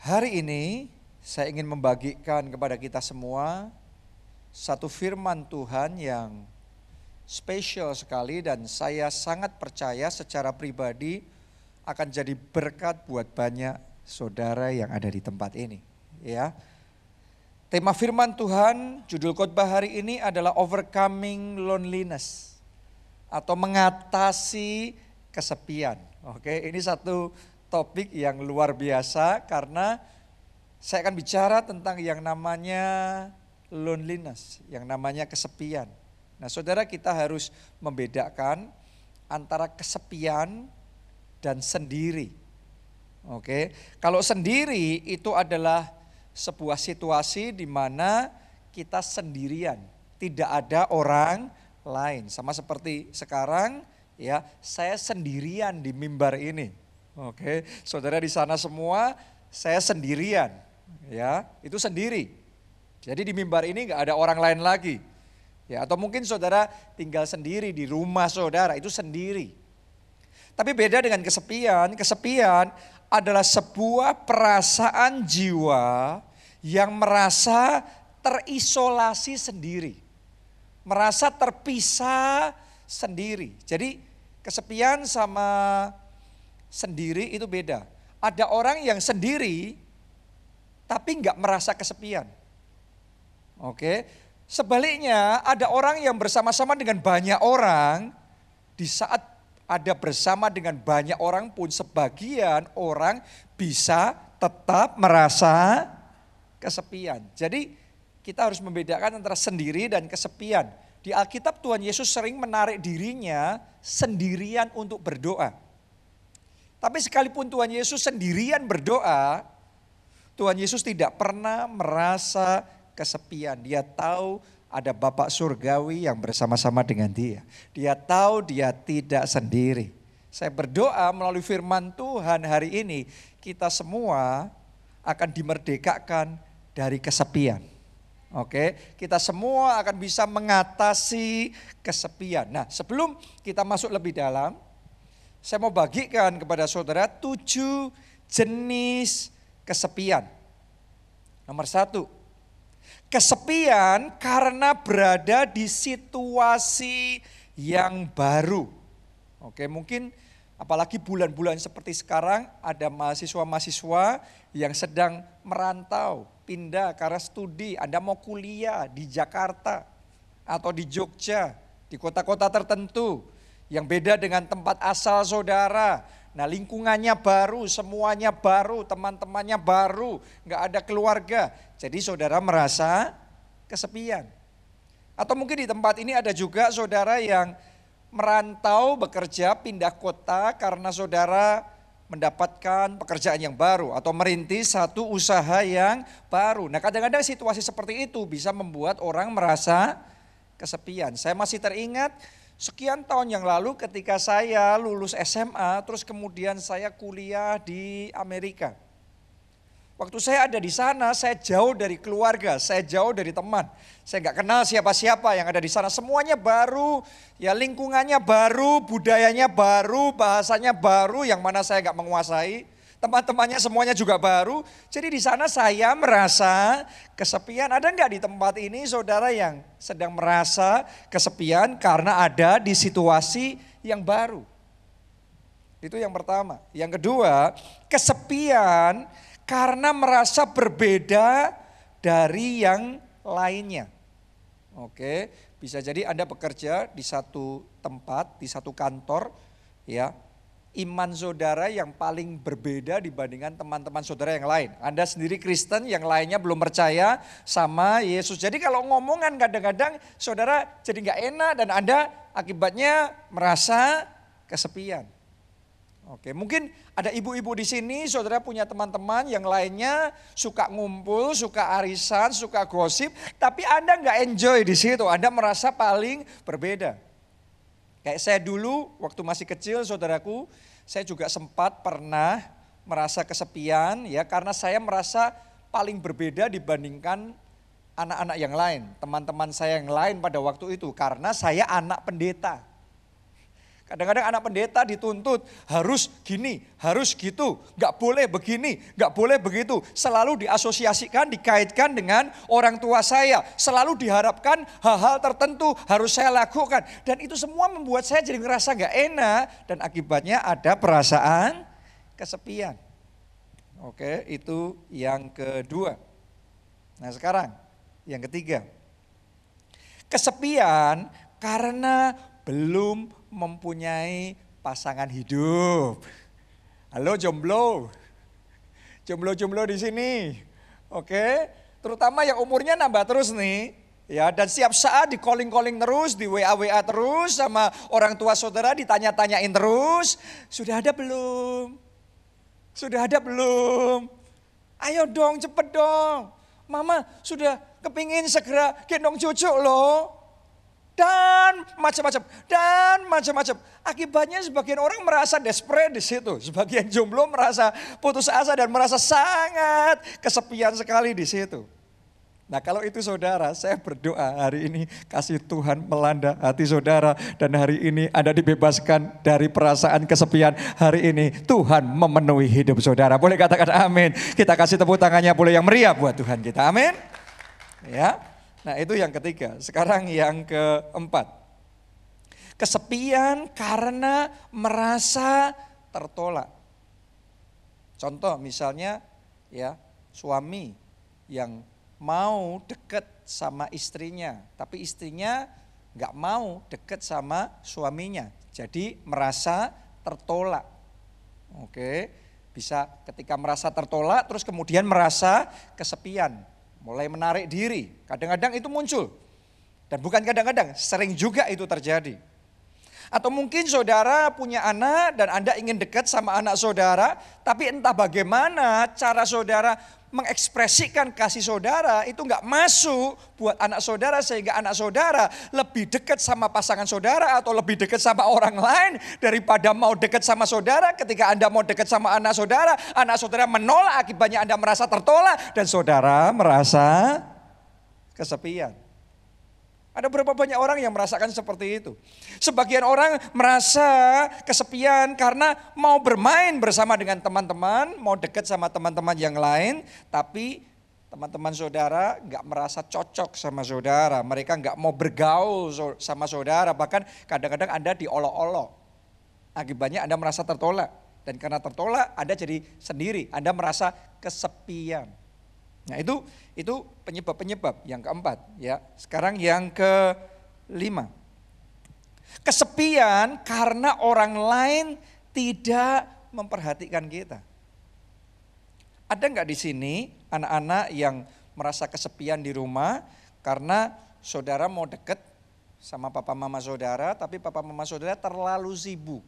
Hari ini saya ingin membagikan kepada kita semua satu firman Tuhan yang spesial sekali dan saya sangat percaya secara pribadi akan jadi berkat buat banyak saudara yang ada di tempat ini, ya. Tema firman Tuhan, judul khotbah hari ini adalah overcoming loneliness atau mengatasi kesepian. Oke, ini satu topik yang luar biasa karena saya akan bicara tentang yang namanya loneliness, yang namanya kesepian. Nah, saudara kita harus membedakan antara kesepian dan sendiri. Oke, kalau sendiri itu adalah sebuah situasi di mana kita sendirian, tidak ada orang lain. Sama seperti sekarang, ya, saya sendirian di mimbar ini. Oke, saudara di sana semua saya sendirian, ya itu sendiri. Jadi di mimbar ini nggak ada orang lain lagi, ya atau mungkin saudara tinggal sendiri di rumah saudara itu sendiri. Tapi beda dengan kesepian, kesepian adalah sebuah perasaan jiwa yang merasa terisolasi sendiri, merasa terpisah sendiri. Jadi kesepian sama sendiri itu beda. Ada orang yang sendiri tapi nggak merasa kesepian. Oke, sebaliknya ada orang yang bersama-sama dengan banyak orang di saat ada bersama dengan banyak orang pun sebagian orang bisa tetap merasa kesepian. Jadi kita harus membedakan antara sendiri dan kesepian. Di Alkitab Tuhan Yesus sering menarik dirinya sendirian untuk berdoa. Tapi sekalipun Tuhan Yesus sendirian berdoa, Tuhan Yesus tidak pernah merasa kesepian. Dia tahu ada Bapak Surgawi yang bersama-sama dengan dia. Dia tahu dia tidak sendiri. Saya berdoa melalui firman Tuhan hari ini, kita semua akan dimerdekakan dari kesepian. Oke, kita semua akan bisa mengatasi kesepian. Nah, sebelum kita masuk lebih dalam, saya mau bagikan kepada saudara tujuh jenis kesepian. Nomor satu, kesepian karena berada di situasi yang baru. Oke, mungkin apalagi bulan-bulan seperti sekarang ada mahasiswa-mahasiswa yang sedang merantau, pindah karena studi, Anda mau kuliah di Jakarta atau di Jogja, di kota-kota tertentu yang beda dengan tempat asal saudara. Nah lingkungannya baru, semuanya baru, teman-temannya baru, nggak ada keluarga. Jadi saudara merasa kesepian. Atau mungkin di tempat ini ada juga saudara yang merantau bekerja pindah kota karena saudara mendapatkan pekerjaan yang baru atau merintis satu usaha yang baru. Nah kadang-kadang situasi seperti itu bisa membuat orang merasa kesepian. Saya masih teringat Sekian tahun yang lalu ketika saya lulus SMA, terus kemudian saya kuliah di Amerika. Waktu saya ada di sana, saya jauh dari keluarga, saya jauh dari teman. Saya nggak kenal siapa-siapa yang ada di sana. Semuanya baru, ya lingkungannya baru, budayanya baru, bahasanya baru, yang mana saya nggak menguasai teman-temannya semuanya juga baru. Jadi di sana saya merasa kesepian. Ada nggak di tempat ini saudara yang sedang merasa kesepian karena ada di situasi yang baru? Itu yang pertama. Yang kedua, kesepian karena merasa berbeda dari yang lainnya. Oke, bisa jadi Anda bekerja di satu tempat, di satu kantor, ya, iman saudara yang paling berbeda dibandingkan teman-teman saudara yang lain. Anda sendiri Kristen, yang lainnya belum percaya sama Yesus. Jadi kalau ngomongan kadang-kadang saudara jadi nggak enak dan Anda akibatnya merasa kesepian. Oke, mungkin ada ibu-ibu di sini, saudara punya teman-teman yang lainnya suka ngumpul, suka arisan, suka gosip, tapi Anda nggak enjoy di situ, Anda merasa paling berbeda. Kayak saya dulu waktu masih kecil saudaraku, saya juga sempat pernah merasa kesepian ya karena saya merasa paling berbeda dibandingkan anak-anak yang lain, teman-teman saya yang lain pada waktu itu karena saya anak pendeta. Kadang-kadang anak pendeta dituntut harus gini, harus gitu, nggak boleh begini, nggak boleh begitu. Selalu diasosiasikan, dikaitkan dengan orang tua saya. Selalu diharapkan hal-hal tertentu harus saya lakukan. Dan itu semua membuat saya jadi ngerasa nggak enak dan akibatnya ada perasaan kesepian. Oke, itu yang kedua. Nah sekarang yang ketiga. Kesepian karena belum mempunyai pasangan hidup. Halo jomblo. Jomblo-jomblo di sini. Oke, terutama yang umurnya nambah terus nih. Ya, dan siap saat di calling-calling terus, di WA-WA terus sama orang tua saudara ditanya-tanyain terus. Sudah ada belum? Sudah ada belum? Ayo dong, cepet dong. Mama sudah kepingin segera gendong cucu loh dan macam-macam dan macam-macam. Akibatnya sebagian orang merasa desperate di situ, sebagian jomblo merasa putus asa dan merasa sangat kesepian sekali di situ. Nah kalau itu saudara, saya berdoa hari ini kasih Tuhan melanda hati saudara dan hari ini Anda dibebaskan dari perasaan kesepian. Hari ini Tuhan memenuhi hidup saudara. Boleh katakan amin. Kita kasih tepuk tangannya boleh yang meriah buat Tuhan kita. Amin. Ya. Nah itu yang ketiga. Sekarang yang keempat. Kesepian karena merasa tertolak. Contoh misalnya ya suami yang mau deket sama istrinya, tapi istrinya nggak mau deket sama suaminya. Jadi merasa tertolak. Oke, bisa ketika merasa tertolak terus kemudian merasa kesepian mulai menarik diri. Kadang-kadang itu muncul. Dan bukan kadang-kadang, sering juga itu terjadi. Atau mungkin saudara punya anak dan Anda ingin dekat sama anak saudara, tapi entah bagaimana cara saudara mengekspresikan kasih saudara itu nggak masuk buat anak saudara sehingga anak saudara lebih dekat sama pasangan saudara atau lebih dekat sama orang lain daripada mau dekat sama saudara ketika Anda mau dekat sama anak saudara, anak saudara menolak akibatnya Anda merasa tertolak dan saudara merasa kesepian. Ada berapa banyak orang yang merasakan seperti itu. Sebagian orang merasa kesepian karena mau bermain bersama dengan teman-teman, mau dekat sama teman-teman yang lain, tapi teman-teman saudara nggak merasa cocok sama saudara. Mereka nggak mau bergaul sama saudara, bahkan kadang-kadang Anda diolok-olok. Akibatnya Anda merasa tertolak. Dan karena tertolak, Anda jadi sendiri. Anda merasa kesepian. Nah itu itu penyebab-penyebab yang keempat ya. Sekarang yang kelima. Kesepian karena orang lain tidak memperhatikan kita. Ada nggak di sini anak-anak yang merasa kesepian di rumah karena saudara mau deket sama papa mama saudara, tapi papa mama saudara terlalu sibuk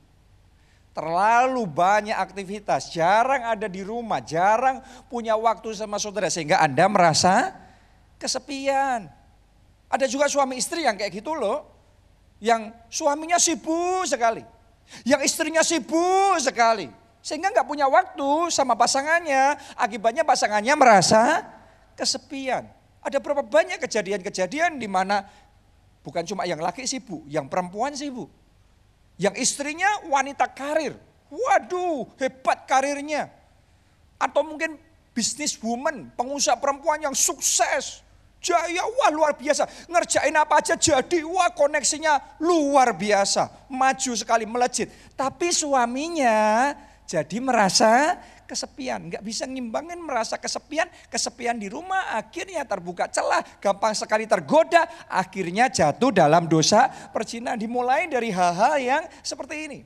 Terlalu banyak aktivitas, jarang ada di rumah, jarang punya waktu sama saudara sehingga Anda merasa kesepian. Ada juga suami istri yang kayak gitu loh. Yang suaminya sibuk sekali. Yang istrinya sibuk sekali. Sehingga nggak punya waktu sama pasangannya. Akibatnya pasangannya merasa kesepian. Ada berapa banyak kejadian-kejadian di mana bukan cuma yang laki sibuk, yang perempuan sibuk. Yang istrinya wanita karir. Waduh, hebat karirnya. Atau mungkin bisnis woman, pengusaha perempuan yang sukses. Jaya, wah luar biasa. Ngerjain apa aja jadi, wah koneksinya luar biasa. Maju sekali, melejit. Tapi suaminya jadi merasa kesepian. Nggak bisa ngimbangin merasa kesepian, kesepian di rumah akhirnya terbuka celah, gampang sekali tergoda, akhirnya jatuh dalam dosa percinahan. Dimulai dari hal-hal yang seperti ini.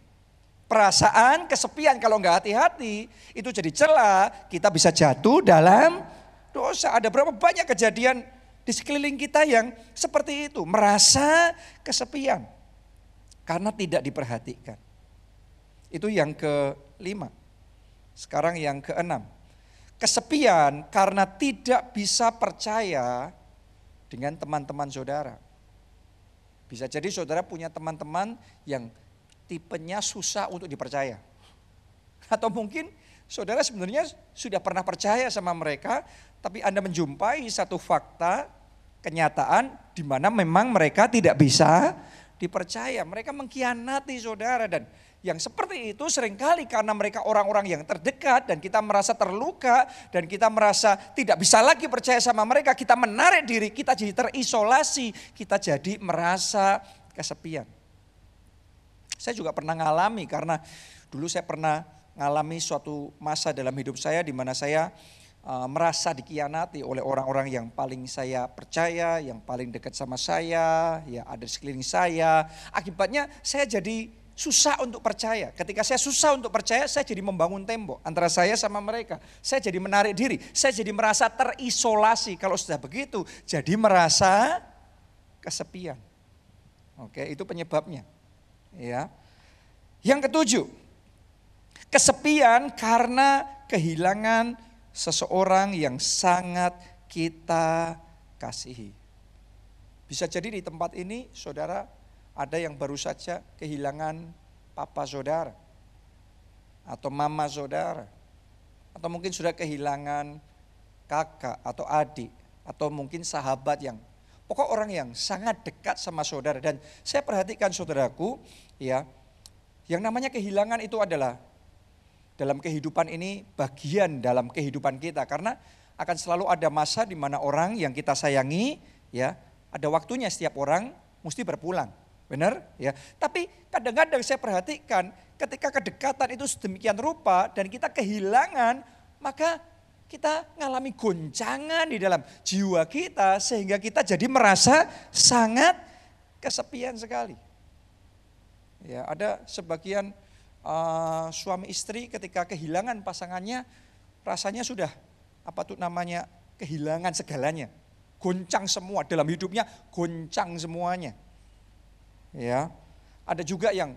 Perasaan kesepian kalau nggak hati-hati itu jadi celah, kita bisa jatuh dalam dosa. Ada berapa banyak kejadian di sekeliling kita yang seperti itu, merasa kesepian karena tidak diperhatikan. Itu yang kelima. Sekarang yang keenam. Kesepian karena tidak bisa percaya dengan teman-teman saudara. Bisa jadi saudara punya teman-teman yang tipenya susah untuk dipercaya. Atau mungkin saudara sebenarnya sudah pernah percaya sama mereka, tapi Anda menjumpai satu fakta, kenyataan di mana memang mereka tidak bisa dipercaya. Mereka mengkhianati saudara dan yang seperti itu sering kali karena mereka orang-orang yang terdekat dan kita merasa terluka dan kita merasa tidak bisa lagi percaya sama mereka, kita menarik diri, kita jadi terisolasi, kita jadi merasa kesepian. Saya juga pernah ngalami karena dulu saya pernah ngalami suatu masa dalam hidup saya di mana saya uh, merasa dikhianati oleh orang-orang yang paling saya percaya, yang paling dekat sama saya, ya ada di sekeliling saya. Akibatnya saya jadi susah untuk percaya. Ketika saya susah untuk percaya, saya jadi membangun tembok antara saya sama mereka. Saya jadi menarik diri, saya jadi merasa terisolasi. Kalau sudah begitu, jadi merasa kesepian. Oke, itu penyebabnya. Ya. Yang ketujuh, kesepian karena kehilangan seseorang yang sangat kita kasihi. Bisa jadi di tempat ini saudara ada yang baru saja kehilangan papa saudara atau mama saudara atau mungkin sudah kehilangan kakak atau adik atau mungkin sahabat yang pokok orang yang sangat dekat sama saudara. Dan saya perhatikan saudaraku ya yang namanya kehilangan itu adalah dalam kehidupan ini bagian dalam kehidupan kita. Karena akan selalu ada masa di mana orang yang kita sayangi ya ada waktunya setiap orang mesti berpulang Benar? Ya. Tapi kadang-kadang saya perhatikan ketika kedekatan itu sedemikian rupa dan kita kehilangan, maka kita mengalami goncangan di dalam jiwa kita sehingga kita jadi merasa sangat kesepian sekali. Ya, ada sebagian uh, suami istri ketika kehilangan pasangannya rasanya sudah apa tuh namanya kehilangan segalanya. Goncang semua dalam hidupnya, goncang semuanya. Ya, ada juga yang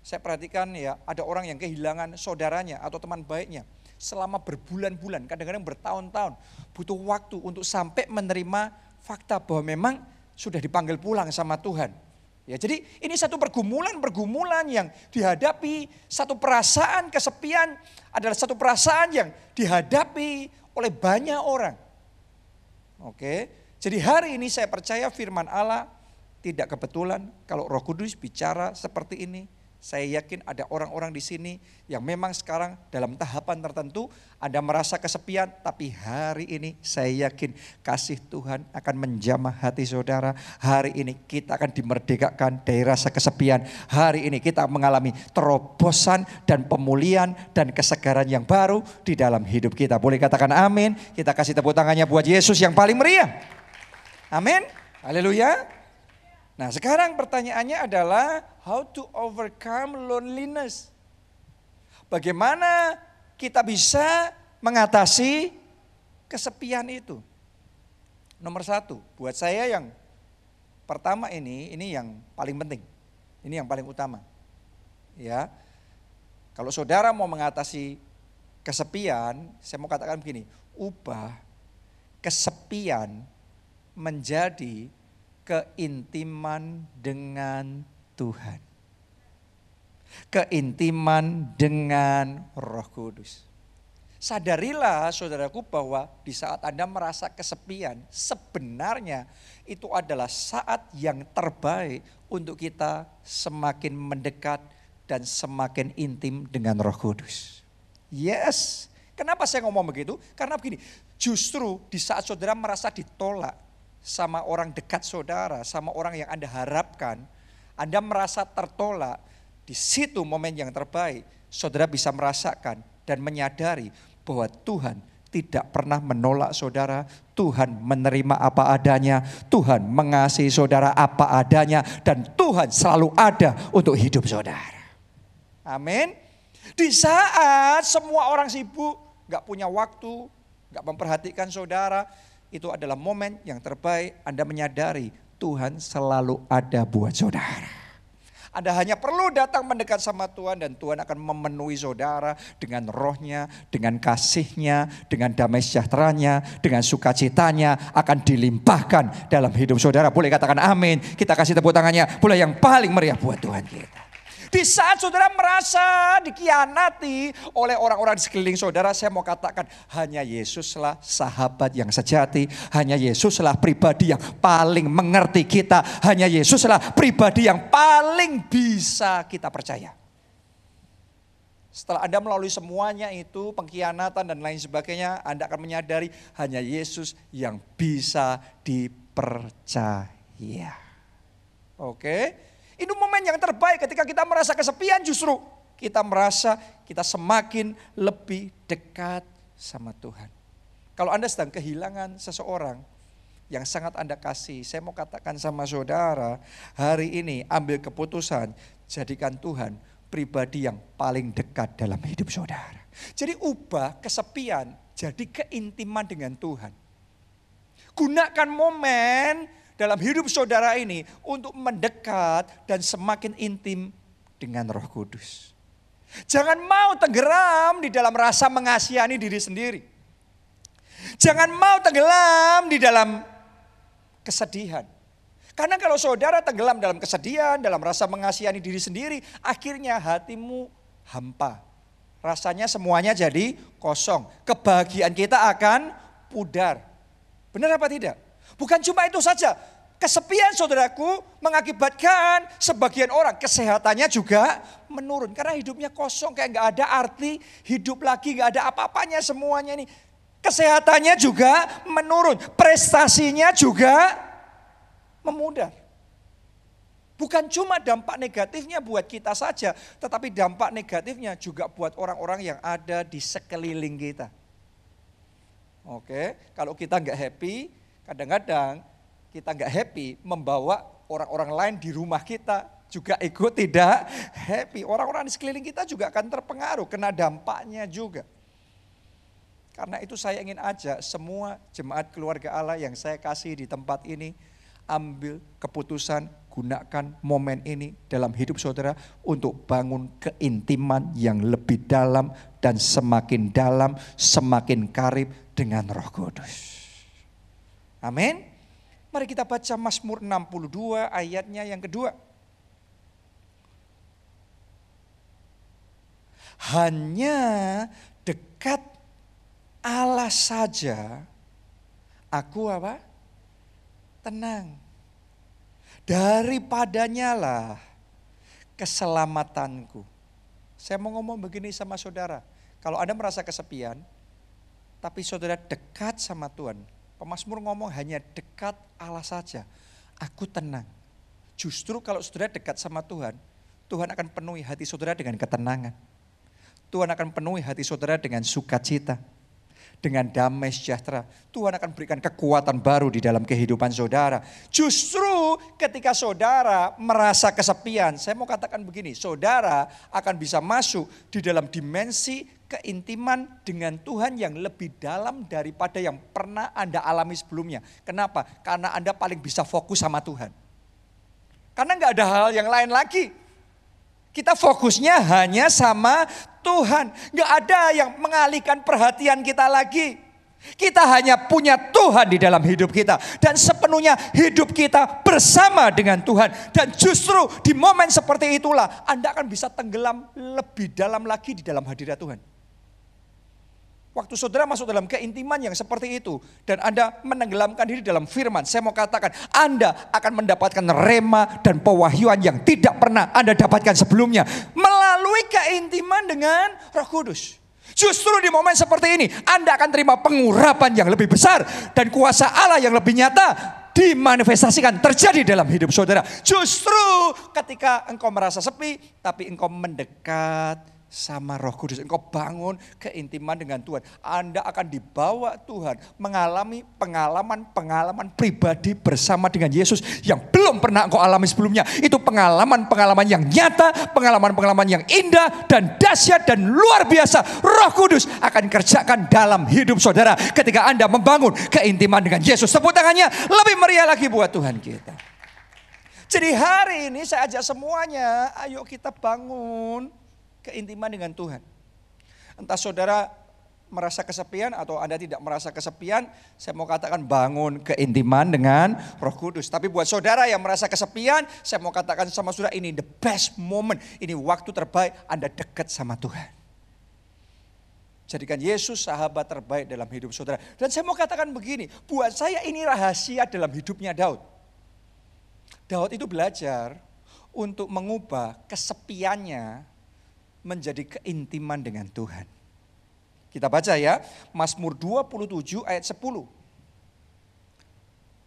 saya perhatikan ya, ada orang yang kehilangan saudaranya atau teman baiknya selama berbulan-bulan, kadang-kadang bertahun-tahun, butuh waktu untuk sampai menerima fakta bahwa memang sudah dipanggil pulang sama Tuhan. Ya, jadi ini satu pergumulan-pergumulan yang dihadapi, satu perasaan kesepian adalah satu perasaan yang dihadapi oleh banyak orang. Oke, jadi hari ini saya percaya firman Allah tidak kebetulan kalau Roh Kudus bicara seperti ini. Saya yakin ada orang-orang di sini yang memang sekarang dalam tahapan tertentu Anda merasa kesepian, tapi hari ini saya yakin kasih Tuhan akan menjamah hati saudara. Hari ini kita akan dimerdekakan dari rasa kesepian. Hari ini kita mengalami terobosan dan pemulihan dan kesegaran yang baru di dalam hidup kita. Boleh katakan amin. Kita kasih tepuk tangannya buat Yesus yang paling meriah. Amin. Haleluya. Nah sekarang pertanyaannya adalah how to overcome loneliness. Bagaimana kita bisa mengatasi kesepian itu? Nomor satu, buat saya yang pertama ini, ini yang paling penting. Ini yang paling utama. Ya, kalau saudara mau mengatasi kesepian, saya mau katakan begini, ubah kesepian menjadi keintiman dengan Tuhan. Keintiman dengan Roh Kudus. Sadarilah saudaraku bahwa di saat Anda merasa kesepian, sebenarnya itu adalah saat yang terbaik untuk kita semakin mendekat dan semakin intim dengan Roh Kudus. Yes. Kenapa saya ngomong begitu? Karena begini, justru di saat saudara merasa ditolak, sama orang dekat saudara, sama orang yang Anda harapkan, Anda merasa tertolak, di situ momen yang terbaik, saudara bisa merasakan dan menyadari bahwa Tuhan tidak pernah menolak saudara, Tuhan menerima apa adanya, Tuhan mengasihi saudara apa adanya, dan Tuhan selalu ada untuk hidup saudara. Amin. Di saat semua orang sibuk, gak punya waktu, gak memperhatikan saudara, itu adalah momen yang terbaik Anda menyadari Tuhan selalu ada buat saudara. Anda hanya perlu datang mendekat sama Tuhan dan Tuhan akan memenuhi saudara dengan rohnya, dengan kasihnya, dengan damai sejahteranya, dengan sukacitanya akan dilimpahkan dalam hidup saudara. Boleh katakan amin. Kita kasih tepuk tangannya. Boleh yang paling meriah buat Tuhan kita. Di saat saudara merasa dikhianati oleh orang-orang di sekeliling saudara, saya mau katakan hanya Yesuslah sahabat yang sejati, hanya Yesuslah pribadi yang paling mengerti kita, hanya Yesuslah pribadi yang paling bisa kita percaya. Setelah Anda melalui semuanya itu, pengkhianatan dan lain sebagainya, Anda akan menyadari hanya Yesus yang bisa dipercaya. Oke, ini momen yang terbaik ketika kita merasa kesepian justru kita merasa kita semakin lebih dekat sama Tuhan. Kalau Anda sedang kehilangan seseorang yang sangat Anda kasih, saya mau katakan sama saudara, hari ini ambil keputusan, jadikan Tuhan pribadi yang paling dekat dalam hidup saudara. Jadi ubah kesepian jadi keintiman dengan Tuhan. Gunakan momen dalam hidup saudara ini untuk mendekat dan semakin intim dengan Roh Kudus. Jangan mau tenggelam di dalam rasa mengasihani diri sendiri. Jangan mau tenggelam di dalam kesedihan. Karena kalau saudara tenggelam dalam kesedihan, dalam rasa mengasihani diri sendiri, akhirnya hatimu hampa. Rasanya semuanya jadi kosong. Kebahagiaan kita akan pudar. Benar apa tidak? Bukan cuma itu saja. Kesepian saudaraku mengakibatkan sebagian orang kesehatannya juga menurun. Karena hidupnya kosong kayak nggak ada arti, hidup lagi nggak ada apa-apanya semuanya ini. Kesehatannya juga menurun, prestasinya juga memudar. Bukan cuma dampak negatifnya buat kita saja, tetapi dampak negatifnya juga buat orang-orang yang ada di sekeliling kita. Oke, kalau kita nggak happy, kadang-kadang kita nggak happy membawa orang-orang lain di rumah kita juga ikut tidak happy. Orang-orang di sekeliling kita juga akan terpengaruh, kena dampaknya juga. Karena itu saya ingin ajak semua jemaat keluarga Allah yang saya kasih di tempat ini, ambil keputusan, gunakan momen ini dalam hidup saudara untuk bangun keintiman yang lebih dalam dan semakin dalam, semakin karib dengan Roh Kudus. Amin. Mari kita baca Mazmur 62 ayatnya yang kedua. Hanya dekat Allah saja aku apa? tenang. Daripadanya lah keselamatanku. Saya mau ngomong begini sama saudara. Kalau Anda merasa kesepian, tapi saudara dekat sama Tuhan. Pemasmur ngomong hanya dekat Allah saja. Aku tenang. Justru kalau saudara dekat sama Tuhan, Tuhan akan penuhi hati saudara dengan ketenangan. Tuhan akan penuhi hati saudara dengan sukacita dengan damai sejahtera. Tuhan akan berikan kekuatan baru di dalam kehidupan saudara. Justru ketika saudara merasa kesepian, saya mau katakan begini, saudara akan bisa masuk di dalam dimensi keintiman dengan Tuhan yang lebih dalam daripada yang pernah Anda alami sebelumnya. Kenapa? Karena Anda paling bisa fokus sama Tuhan. Karena nggak ada hal yang lain lagi. Kita fokusnya hanya sama Tuhan. Gak ada yang mengalihkan perhatian kita lagi. Kita hanya punya Tuhan di dalam hidup kita. Dan sepenuhnya hidup kita bersama dengan Tuhan. Dan justru di momen seperti itulah Anda akan bisa tenggelam lebih dalam lagi di dalam hadirat Tuhan. Waktu saudara masuk dalam keintiman yang seperti itu dan Anda menenggelamkan diri dalam firman, saya mau katakan Anda akan mendapatkan rema dan pewahyuan yang tidak pernah Anda dapatkan sebelumnya melalui keintiman dengan Roh Kudus. Justru di momen seperti ini Anda akan terima pengurapan yang lebih besar dan kuasa Allah yang lebih nyata dimanifestasikan terjadi dalam hidup saudara. Justru ketika engkau merasa sepi tapi engkau mendekat sama Roh Kudus. Engkau bangun keintiman dengan Tuhan. Anda akan dibawa Tuhan mengalami pengalaman-pengalaman pribadi bersama dengan Yesus yang belum pernah engkau alami sebelumnya. Itu pengalaman-pengalaman yang nyata, pengalaman-pengalaman yang indah dan dahsyat dan luar biasa. Roh Kudus akan kerjakan dalam hidup saudara ketika Anda membangun keintiman dengan Yesus. Tepuk tangannya lebih meriah lagi buat Tuhan kita. Jadi hari ini saya ajak semuanya, ayo kita bangun keintiman dengan Tuhan. Entah saudara merasa kesepian atau Anda tidak merasa kesepian, saya mau katakan bangun keintiman dengan Roh Kudus. Tapi buat saudara yang merasa kesepian, saya mau katakan sama saudara ini the best moment, ini waktu terbaik Anda dekat sama Tuhan. Jadikan Yesus sahabat terbaik dalam hidup saudara. Dan saya mau katakan begini, buat saya ini rahasia dalam hidupnya Daud. Daud itu belajar untuk mengubah kesepiannya menjadi keintiman dengan Tuhan. Kita baca ya, Mazmur 27 ayat 10.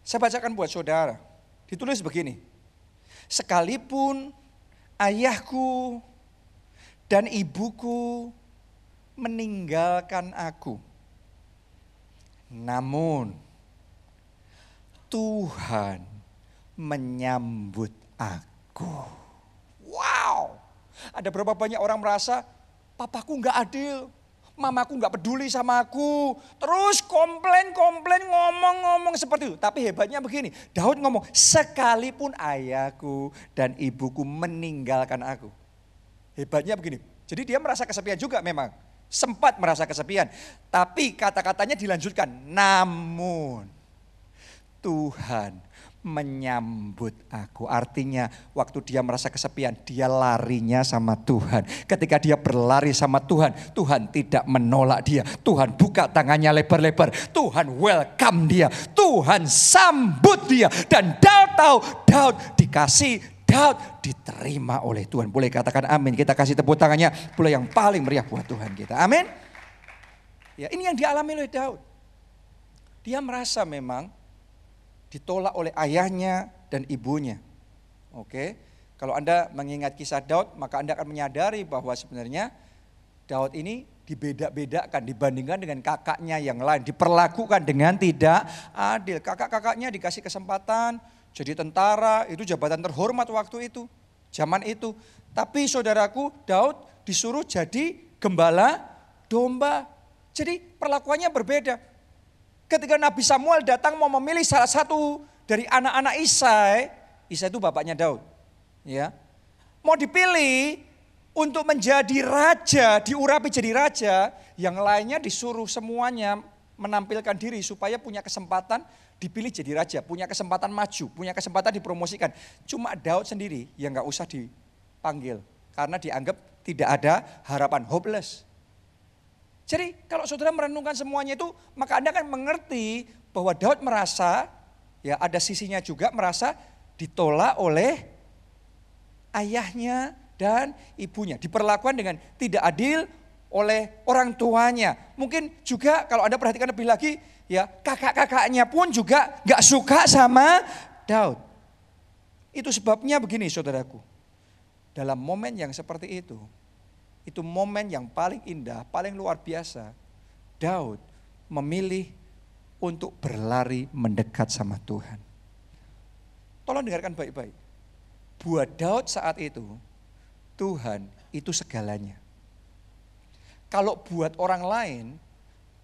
Saya bacakan buat saudara. Ditulis begini. Sekalipun ayahku dan ibuku meninggalkan aku. Namun Tuhan menyambut aku. Wow. Ada berapa banyak orang merasa papaku nggak adil, mamaku nggak peduli sama aku. Terus komplain, komplain, ngomong-ngomong seperti itu. Tapi hebatnya begini, Daud ngomong, sekalipun ayahku dan ibuku meninggalkan aku. Hebatnya begini, jadi dia merasa kesepian juga memang. Sempat merasa kesepian. Tapi kata-katanya dilanjutkan, namun Tuhan menyambut aku. Artinya waktu dia merasa kesepian, dia larinya sama Tuhan. Ketika dia berlari sama Tuhan, Tuhan tidak menolak dia. Tuhan buka tangannya lebar-lebar. Tuhan welcome dia. Tuhan sambut dia. Dan Daud tahu, Daud dikasih, Daud diterima oleh Tuhan. Boleh katakan amin. Kita kasih tepuk tangannya. Boleh yang paling meriah buat Tuhan kita. Amin. Ya, ini yang dialami oleh Daud. Dia merasa memang ditolak oleh ayahnya dan ibunya. Oke, kalau Anda mengingat kisah Daud, maka Anda akan menyadari bahwa sebenarnya Daud ini dibeda-bedakan dibandingkan dengan kakaknya yang lain, diperlakukan dengan tidak adil. Kakak-kakaknya dikasih kesempatan jadi tentara, itu jabatan terhormat waktu itu, zaman itu. Tapi saudaraku Daud disuruh jadi gembala domba. Jadi perlakuannya berbeda. Ketika Nabi Samuel datang mau memilih salah satu dari anak-anak Isai, Isai itu bapaknya Daud. Ya. Mau dipilih untuk menjadi raja, diurapi jadi raja, yang lainnya disuruh semuanya menampilkan diri supaya punya kesempatan dipilih jadi raja, punya kesempatan maju, punya kesempatan dipromosikan. Cuma Daud sendiri yang nggak usah dipanggil karena dianggap tidak ada harapan, hopeless. Jadi kalau saudara merenungkan semuanya itu, maka Anda akan mengerti bahwa Daud merasa, ya ada sisinya juga merasa ditolak oleh ayahnya dan ibunya. Diperlakukan dengan tidak adil oleh orang tuanya. Mungkin juga kalau Anda perhatikan lebih lagi, ya kakak-kakaknya pun juga gak suka sama Daud. Itu sebabnya begini saudaraku. Dalam momen yang seperti itu, itu momen yang paling indah, paling luar biasa. Daud memilih untuk berlari mendekat sama Tuhan. Tolong dengarkan baik-baik. Buat Daud saat itu, Tuhan itu segalanya. Kalau buat orang lain,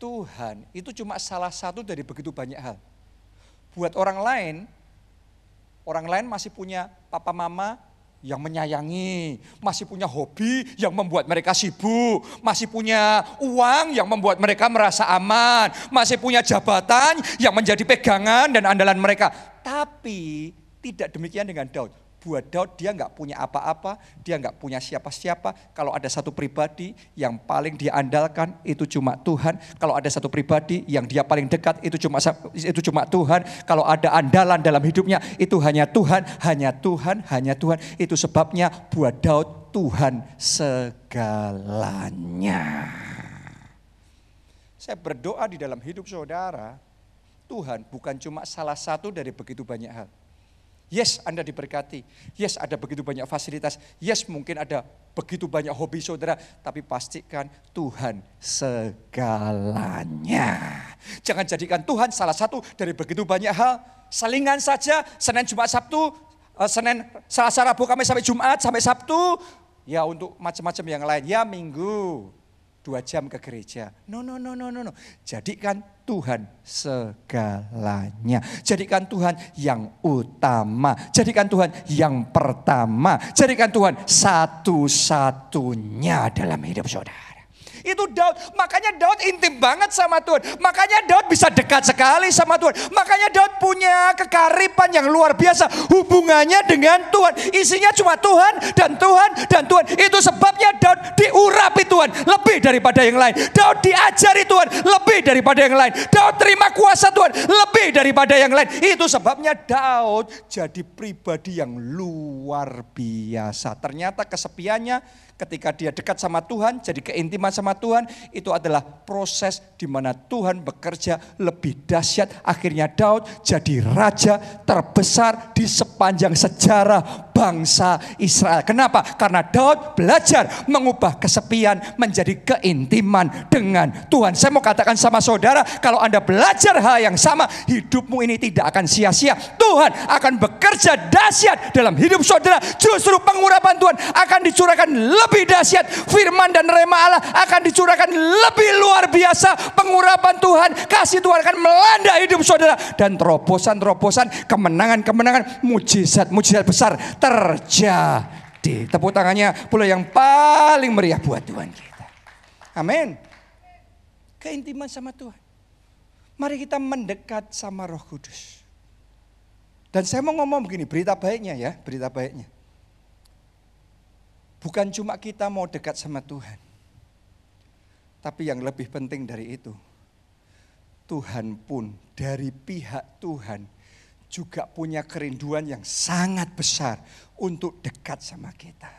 Tuhan itu cuma salah satu dari begitu banyak hal. Buat orang lain, orang lain masih punya papa mama, yang menyayangi, masih punya hobi yang membuat mereka sibuk, masih punya uang yang membuat mereka merasa aman, masih punya jabatan yang menjadi pegangan dan andalan mereka. Tapi tidak demikian dengan Daud buat Daud dia nggak punya apa-apa, dia nggak punya siapa-siapa. Kalau ada satu pribadi yang paling dia andalkan itu cuma Tuhan. Kalau ada satu pribadi yang dia paling dekat itu cuma itu cuma Tuhan. Kalau ada andalan dalam hidupnya itu hanya Tuhan, hanya Tuhan, hanya Tuhan. Itu sebabnya buat Daud Tuhan segalanya. Saya berdoa di dalam hidup saudara, Tuhan bukan cuma salah satu dari begitu banyak hal. Yes, Anda diberkati. Yes, ada begitu banyak fasilitas. Yes, mungkin ada begitu banyak hobi saudara. Tapi pastikan Tuhan segalanya. Jangan jadikan Tuhan salah satu dari begitu banyak hal. Selingan saja, Senin, Jumat, Sabtu. Eh, Senin, Selasa, Rabu, Kamis sampai Jumat, sampai Sabtu. Ya untuk macam-macam yang lain. Ya minggu, dua jam ke gereja. No, no, no, no, no, no. Jadikan Tuhan segalanya. Jadikan Tuhan yang utama. Jadikan Tuhan yang pertama. Jadikan Tuhan satu-satunya dalam hidup saudara. Itu Daud. Makanya Daud intim banget sama Tuhan. Makanya Daud bisa dekat sekali sama Tuhan. Makanya Daud punya kekaripan yang luar biasa. Hubungannya dengan Tuhan. Isinya cuma Tuhan dan Tuhan dan Tuhan. Itu sebabnya Daud diurapi Tuhan lebih daripada yang lain. Daud diajari Tuhan lebih daripada yang lain. Daud terima kuasa Tuhan lebih daripada yang lain. Itu sebabnya Daud jadi pribadi yang luar biasa. Ternyata kesepiannya ketika dia dekat sama Tuhan, jadi keintiman sama Tuhan, itu adalah proses di mana Tuhan bekerja lebih dahsyat. Akhirnya Daud jadi raja terbesar di sepanjang sejarah bangsa Israel. Kenapa? Karena Daud belajar mengubah kesepian menjadi keintiman dengan Tuhan. Saya mau katakan sama saudara, kalau Anda belajar hal yang sama, hidupmu ini tidak akan sia-sia. Tuhan akan bekerja dahsyat dalam hidup saudara. Justru pengurapan Tuhan akan dicurahkan lebih dahsyat. Firman dan rema Allah akan dicurahkan lebih luar biasa. Pengurapan Tuhan, kasih Tuhan akan melanda hidup saudara. Dan terobosan-terobosan, kemenangan-kemenangan, mujizat-mujizat besar terjadi. Tepuk tangannya pula yang paling meriah buat Tuhan kita. Amin. Keintiman sama Tuhan. Mari kita mendekat sama Roh Kudus. Dan saya mau ngomong begini, berita baiknya ya, berita baiknya. Bukan cuma kita mau dekat sama Tuhan. Tapi yang lebih penting dari itu, Tuhan pun dari pihak Tuhan juga punya kerinduan yang sangat besar untuk dekat sama kita.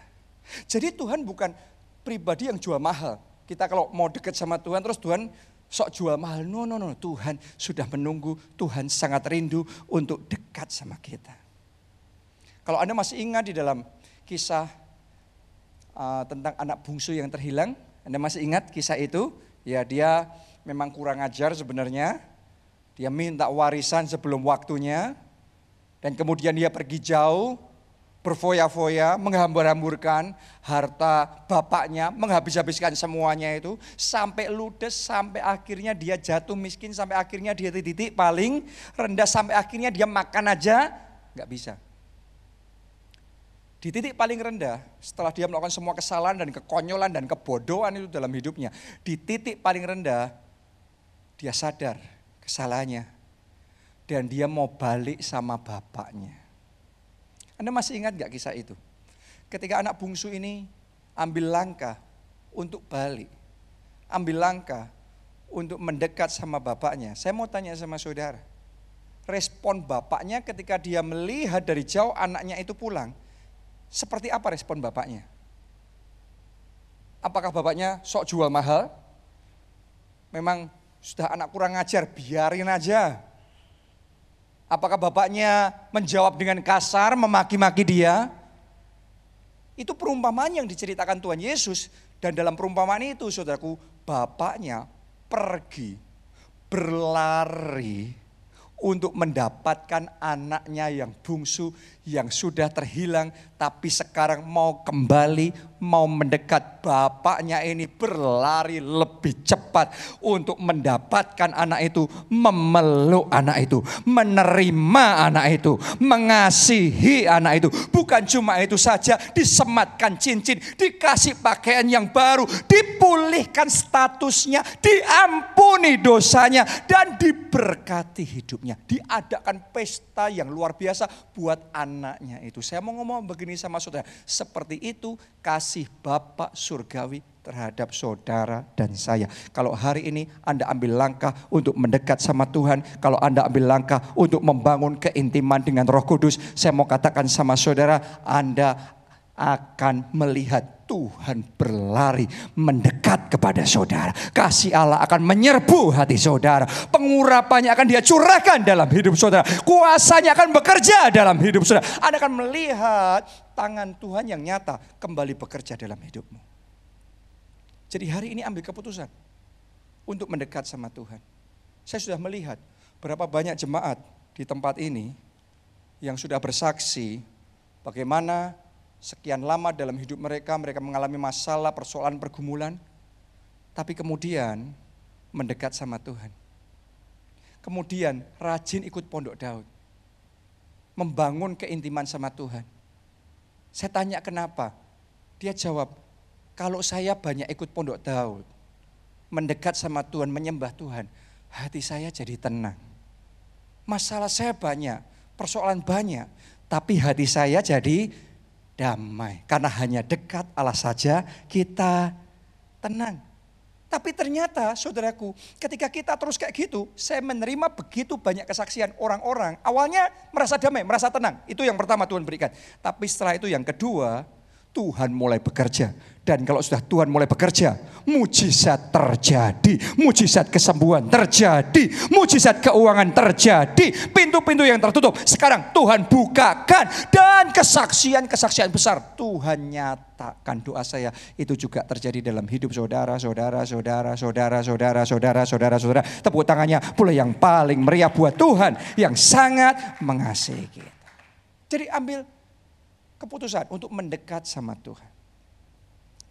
Jadi Tuhan bukan pribadi yang jual mahal. Kita kalau mau dekat sama Tuhan terus Tuhan sok jual mahal. No, no, no. Tuhan sudah menunggu, Tuhan sangat rindu untuk dekat sama kita. Kalau Anda masih ingat di dalam kisah uh, tentang anak bungsu yang terhilang, Anda masih ingat kisah itu? Ya dia memang kurang ajar sebenarnya. Dia minta warisan sebelum waktunya. Dan kemudian dia pergi jauh, berfoya-foya, menghambur-hamburkan harta bapaknya, menghabis-habiskan semuanya itu. Sampai ludes, sampai akhirnya dia jatuh miskin, sampai akhirnya dia titik paling rendah, sampai akhirnya dia makan aja, nggak bisa. Di titik paling rendah, setelah dia melakukan semua kesalahan dan kekonyolan dan kebodohan itu dalam hidupnya, di titik paling rendah, dia sadar kesalahannya dan dia mau balik sama bapaknya. Anda masih ingat gak kisah itu? Ketika anak bungsu ini ambil langkah untuk balik, ambil langkah untuk mendekat sama bapaknya. Saya mau tanya sama saudara, respon bapaknya ketika dia melihat dari jauh anaknya itu pulang, seperti apa respon bapaknya? Apakah bapaknya sok jual mahal? Memang sudah anak kurang ngajar, biarin aja. Apakah bapaknya menjawab dengan kasar, memaki-maki dia? Itu perumpamaan yang diceritakan Tuhan Yesus. Dan dalam perumpamaan itu saudaraku, bapaknya pergi berlari untuk mendapatkan anaknya yang bungsu yang sudah terhilang tapi sekarang mau kembali mau mendekat. Bapaknya ini berlari lebih cepat untuk mendapatkan anak itu memeluk anak itu menerima anak itu mengasihi anak itu. Bukan cuma itu saja disematkan cincin dikasih pakaian yang baru dipulihkan statusnya diampuni dosanya dan diberkati hidupnya. Diadakan pesta yang luar biasa buat anak anaknya itu. Saya mau ngomong begini sama saudara, seperti itu kasih Bapak surgawi terhadap saudara dan saya. Kalau hari ini Anda ambil langkah untuk mendekat sama Tuhan, kalau Anda ambil langkah untuk membangun keintiman dengan Roh Kudus, saya mau katakan sama saudara, Anda akan melihat Tuhan berlari mendekat kepada saudara. Kasih Allah akan menyerbu hati saudara. Pengurapannya akan dia curahkan dalam hidup saudara. Kuasanya akan bekerja dalam hidup saudara. Anda akan melihat tangan Tuhan yang nyata kembali bekerja dalam hidupmu. Jadi hari ini ambil keputusan untuk mendekat sama Tuhan. Saya sudah melihat berapa banyak jemaat di tempat ini yang sudah bersaksi bagaimana sekian lama dalam hidup mereka, mereka mengalami masalah, persoalan, pergumulan, tapi kemudian mendekat sama Tuhan. Kemudian rajin ikut pondok Daud. Membangun keintiman sama Tuhan. Saya tanya kenapa? Dia jawab, kalau saya banyak ikut pondok Daud, mendekat sama Tuhan, menyembah Tuhan, hati saya jadi tenang. Masalah saya banyak, persoalan banyak, tapi hati saya jadi damai. Karena hanya dekat Allah saja kita tenang. Tapi ternyata saudaraku ketika kita terus kayak gitu, saya menerima begitu banyak kesaksian orang-orang. Awalnya merasa damai, merasa tenang. Itu yang pertama Tuhan berikan. Tapi setelah itu yang kedua, Tuhan mulai bekerja. Dan kalau sudah Tuhan mulai bekerja, mujizat terjadi, mujizat kesembuhan terjadi, mujizat keuangan terjadi, pintu-pintu yang tertutup. Sekarang Tuhan bukakan. Dan kesaksian-kesaksian besar. Tuhan nyatakan doa saya. Itu juga terjadi dalam hidup saudara, saudara, saudara, saudara, saudara, saudara, saudara, saudara. Tepuk tangannya pula yang paling meriah buat Tuhan. Yang sangat mengasihi kita. Jadi ambil keputusan untuk mendekat sama Tuhan.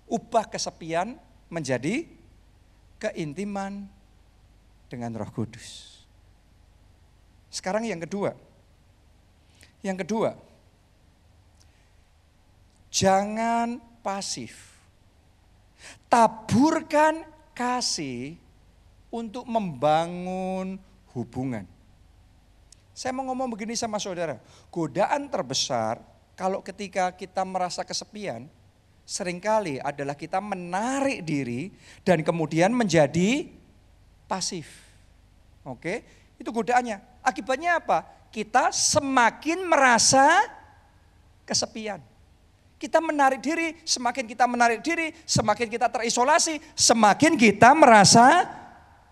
Ubah kesepian menjadi keintiman dengan Roh Kudus. Sekarang yang kedua. Yang kedua, jangan pasif. Taburkan kasih untuk membangun hubungan. Saya mau ngomong begini sama saudara, godaan terbesar kalau ketika kita merasa kesepian, sering kali adalah kita menarik diri dan kemudian menjadi pasif. Oke, itu godaannya. Akibatnya apa? Kita semakin merasa kesepian. Kita menarik diri, semakin kita menarik diri, semakin kita terisolasi, semakin kita merasa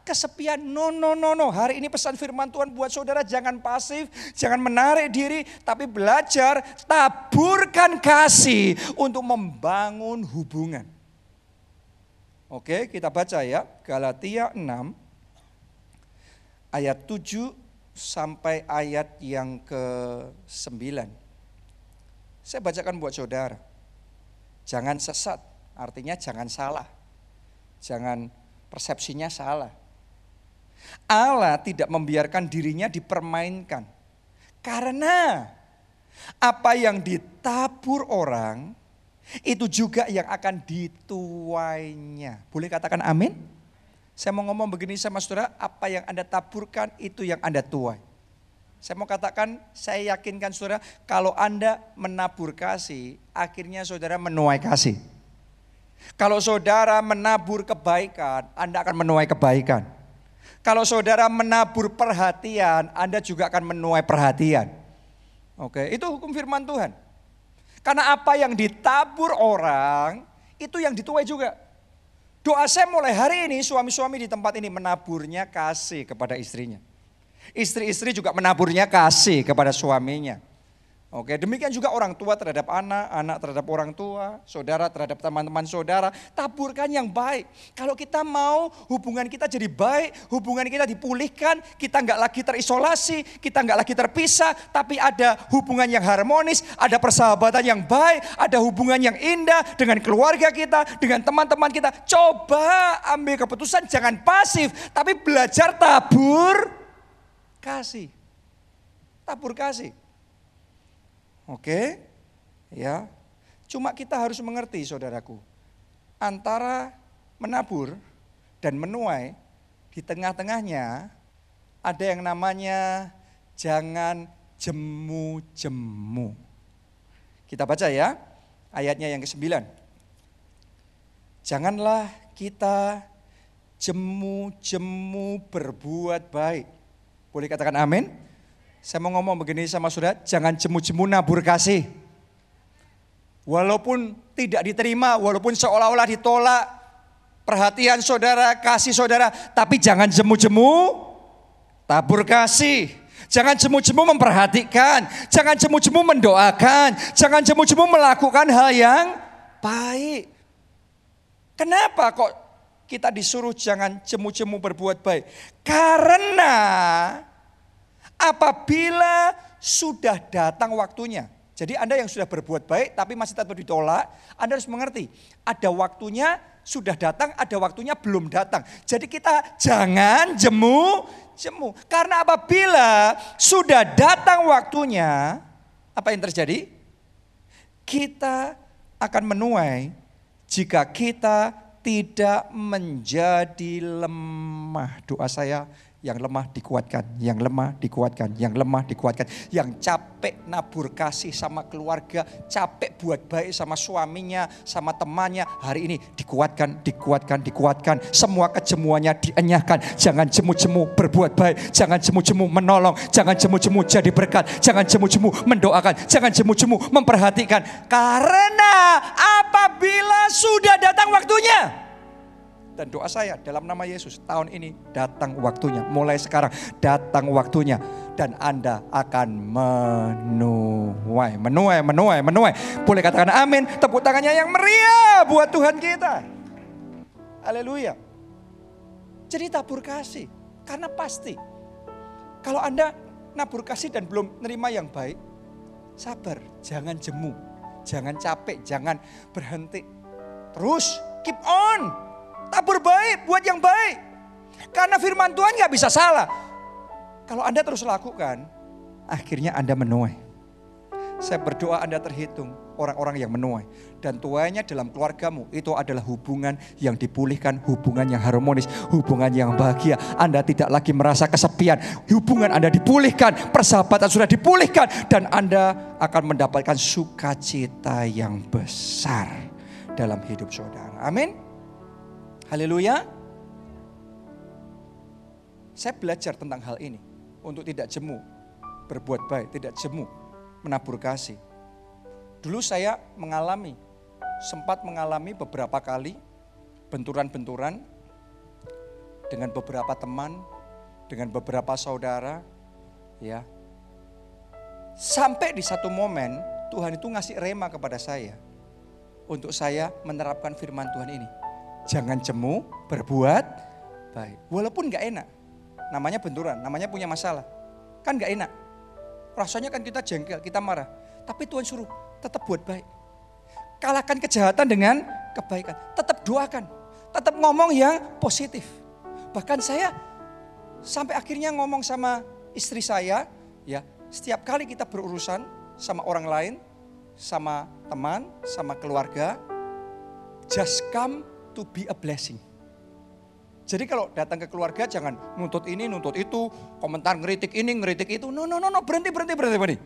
kesepian. No, no, no, no. Hari ini pesan firman Tuhan buat saudara jangan pasif, jangan menarik diri, tapi belajar taburkan kasih untuk membangun hubungan. Oke, kita baca ya. Galatia 6 ayat 7 sampai ayat yang ke-9. Saya bacakan buat saudara. Jangan sesat, artinya jangan salah. Jangan persepsinya salah. Allah tidak membiarkan dirinya dipermainkan. Karena apa yang ditabur orang itu juga yang akan dituainya. Boleh katakan amin? Saya mau ngomong begini sama saudara, apa yang Anda taburkan itu yang Anda tuai. Saya mau katakan, saya yakinkan saudara, kalau Anda menabur kasih, akhirnya saudara menuai kasih. Kalau saudara menabur kebaikan, Anda akan menuai kebaikan. Kalau saudara menabur perhatian, Anda juga akan menuai perhatian. Oke, itu hukum firman Tuhan. Karena apa yang ditabur orang, itu yang dituai juga. Doa saya mulai hari ini, suami-suami di tempat ini menaburnya kasih kepada istrinya. Istri-istri juga menaburnya kasih kepada suaminya. Oke, demikian juga orang tua terhadap anak, anak terhadap orang tua, saudara terhadap teman-teman saudara. Taburkan yang baik. Kalau kita mau hubungan kita jadi baik, hubungan kita dipulihkan, kita nggak lagi terisolasi, kita nggak lagi terpisah, tapi ada hubungan yang harmonis, ada persahabatan yang baik, ada hubungan yang indah dengan keluarga kita, dengan teman-teman kita. Coba ambil keputusan, jangan pasif, tapi belajar tabur kasih. Tabur kasih. Oke? Ya. Cuma kita harus mengerti saudaraku. Antara menabur dan menuai di tengah-tengahnya ada yang namanya jangan jemu-jemu. Kita baca ya ayatnya yang ke-9. Janganlah kita jemu-jemu berbuat baik. Boleh katakan amin? Saya mau ngomong begini sama saudara, jangan jemu-jemu nabur kasih. Walaupun tidak diterima, walaupun seolah-olah ditolak perhatian saudara, kasih saudara, tapi jangan jemu-jemu tabur kasih. Jangan jemu-jemu memperhatikan, jangan jemu-jemu mendoakan, jangan jemu-jemu melakukan hal yang baik. Kenapa kok kita disuruh jangan jemu-jemu berbuat baik? Karena apabila sudah datang waktunya. Jadi Anda yang sudah berbuat baik tapi masih tetap ditolak, Anda harus mengerti. Ada waktunya sudah datang, ada waktunya belum datang. Jadi kita jangan jemu, jemu. Karena apabila sudah datang waktunya, apa yang terjadi? Kita akan menuai jika kita tidak menjadi lemah. Doa saya yang lemah dikuatkan, yang lemah dikuatkan, yang lemah dikuatkan, yang capek nabur kasih sama keluarga, capek buat baik sama suaminya, sama temannya, hari ini dikuatkan, dikuatkan, dikuatkan, semua kejemuannya dienyahkan, jangan jemu-jemu berbuat baik, jangan jemu-jemu menolong, jangan jemu-jemu jadi berkat, jangan jemu-jemu mendoakan, jangan jemu-jemu memperhatikan, karena apabila sudah datang waktunya, dan doa saya dalam nama Yesus tahun ini datang waktunya. Mulai sekarang datang waktunya. Dan Anda akan menuai, menuai, menuai, menuai. Boleh katakan amin. Tepuk tangannya yang meriah buat Tuhan kita. Haleluya. Jadi tabur kasih. Karena pasti. Kalau Anda nabur kasih dan belum nerima yang baik. Sabar, jangan jemu. Jangan capek, jangan berhenti. Terus keep on Tabur baik, buat yang baik. Karena firman Tuhan gak bisa salah. Kalau Anda terus lakukan, akhirnya Anda menuai. Saya berdoa Anda terhitung orang-orang yang menuai. Dan tuanya dalam keluargamu itu adalah hubungan yang dipulihkan, hubungan yang harmonis, hubungan yang bahagia. Anda tidak lagi merasa kesepian. Hubungan Anda dipulihkan, persahabatan sudah dipulihkan. Dan Anda akan mendapatkan sukacita yang besar dalam hidup saudara. Amin. Haleluya. Saya belajar tentang hal ini untuk tidak jemu, berbuat baik, tidak jemu, menabur kasih. Dulu saya mengalami, sempat mengalami beberapa kali benturan-benturan dengan beberapa teman, dengan beberapa saudara, ya. Sampai di satu momen Tuhan itu ngasih rema kepada saya untuk saya menerapkan firman Tuhan ini. Jangan cemu, berbuat baik. Walaupun gak enak. Namanya benturan, namanya punya masalah. Kan gak enak. Rasanya kan kita jengkel, kita marah. Tapi Tuhan suruh tetap buat baik. Kalahkan kejahatan dengan kebaikan. Tetap doakan. Tetap ngomong yang positif. Bahkan saya sampai akhirnya ngomong sama istri saya, ya setiap kali kita berurusan sama orang lain, sama teman, sama keluarga, just come to be a blessing. Jadi kalau datang ke keluarga jangan nuntut ini, nuntut itu, komentar ngeritik ini, ngeritik itu. No, no, no, no, berhenti, berhenti, berhenti, berhenti.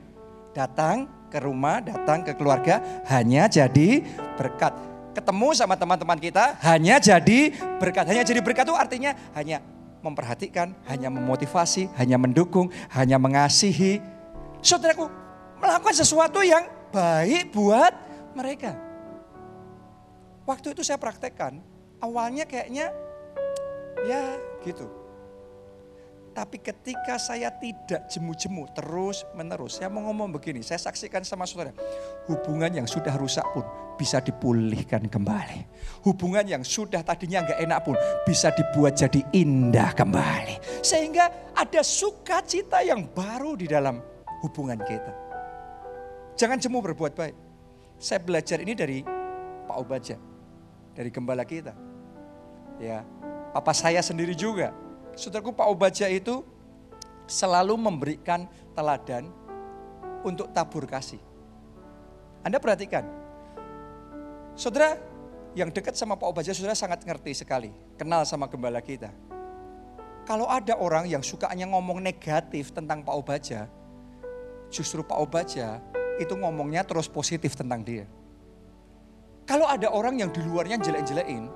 Datang ke rumah, datang ke keluarga hanya jadi berkat. Ketemu sama teman-teman kita hanya jadi berkat. Hanya jadi berkat itu artinya hanya memperhatikan, hanya memotivasi, hanya mendukung, hanya mengasihi. Saudaraku, melakukan sesuatu yang baik buat mereka. Waktu itu saya praktekkan, awalnya kayaknya ya gitu. Tapi ketika saya tidak jemu-jemu terus menerus, saya mau ngomong begini, saya saksikan sama saudara, hubungan yang sudah rusak pun bisa dipulihkan kembali. Hubungan yang sudah tadinya nggak enak pun bisa dibuat jadi indah kembali. Sehingga ada sukacita yang baru di dalam hubungan kita. Jangan jemu berbuat baik. Saya belajar ini dari Pak Obaja dari gembala kita. Ya, papa saya sendiri juga. Saudaraku Pak Obaja itu selalu memberikan teladan untuk tabur kasih. Anda perhatikan, saudara yang dekat sama Pak Obaja saudara sangat ngerti sekali, kenal sama gembala kita. Kalau ada orang yang sukanya ngomong negatif tentang Pak Obaja, justru Pak Obaja itu ngomongnya terus positif tentang dia. Kalau ada orang yang di luarnya jelek-jelekin,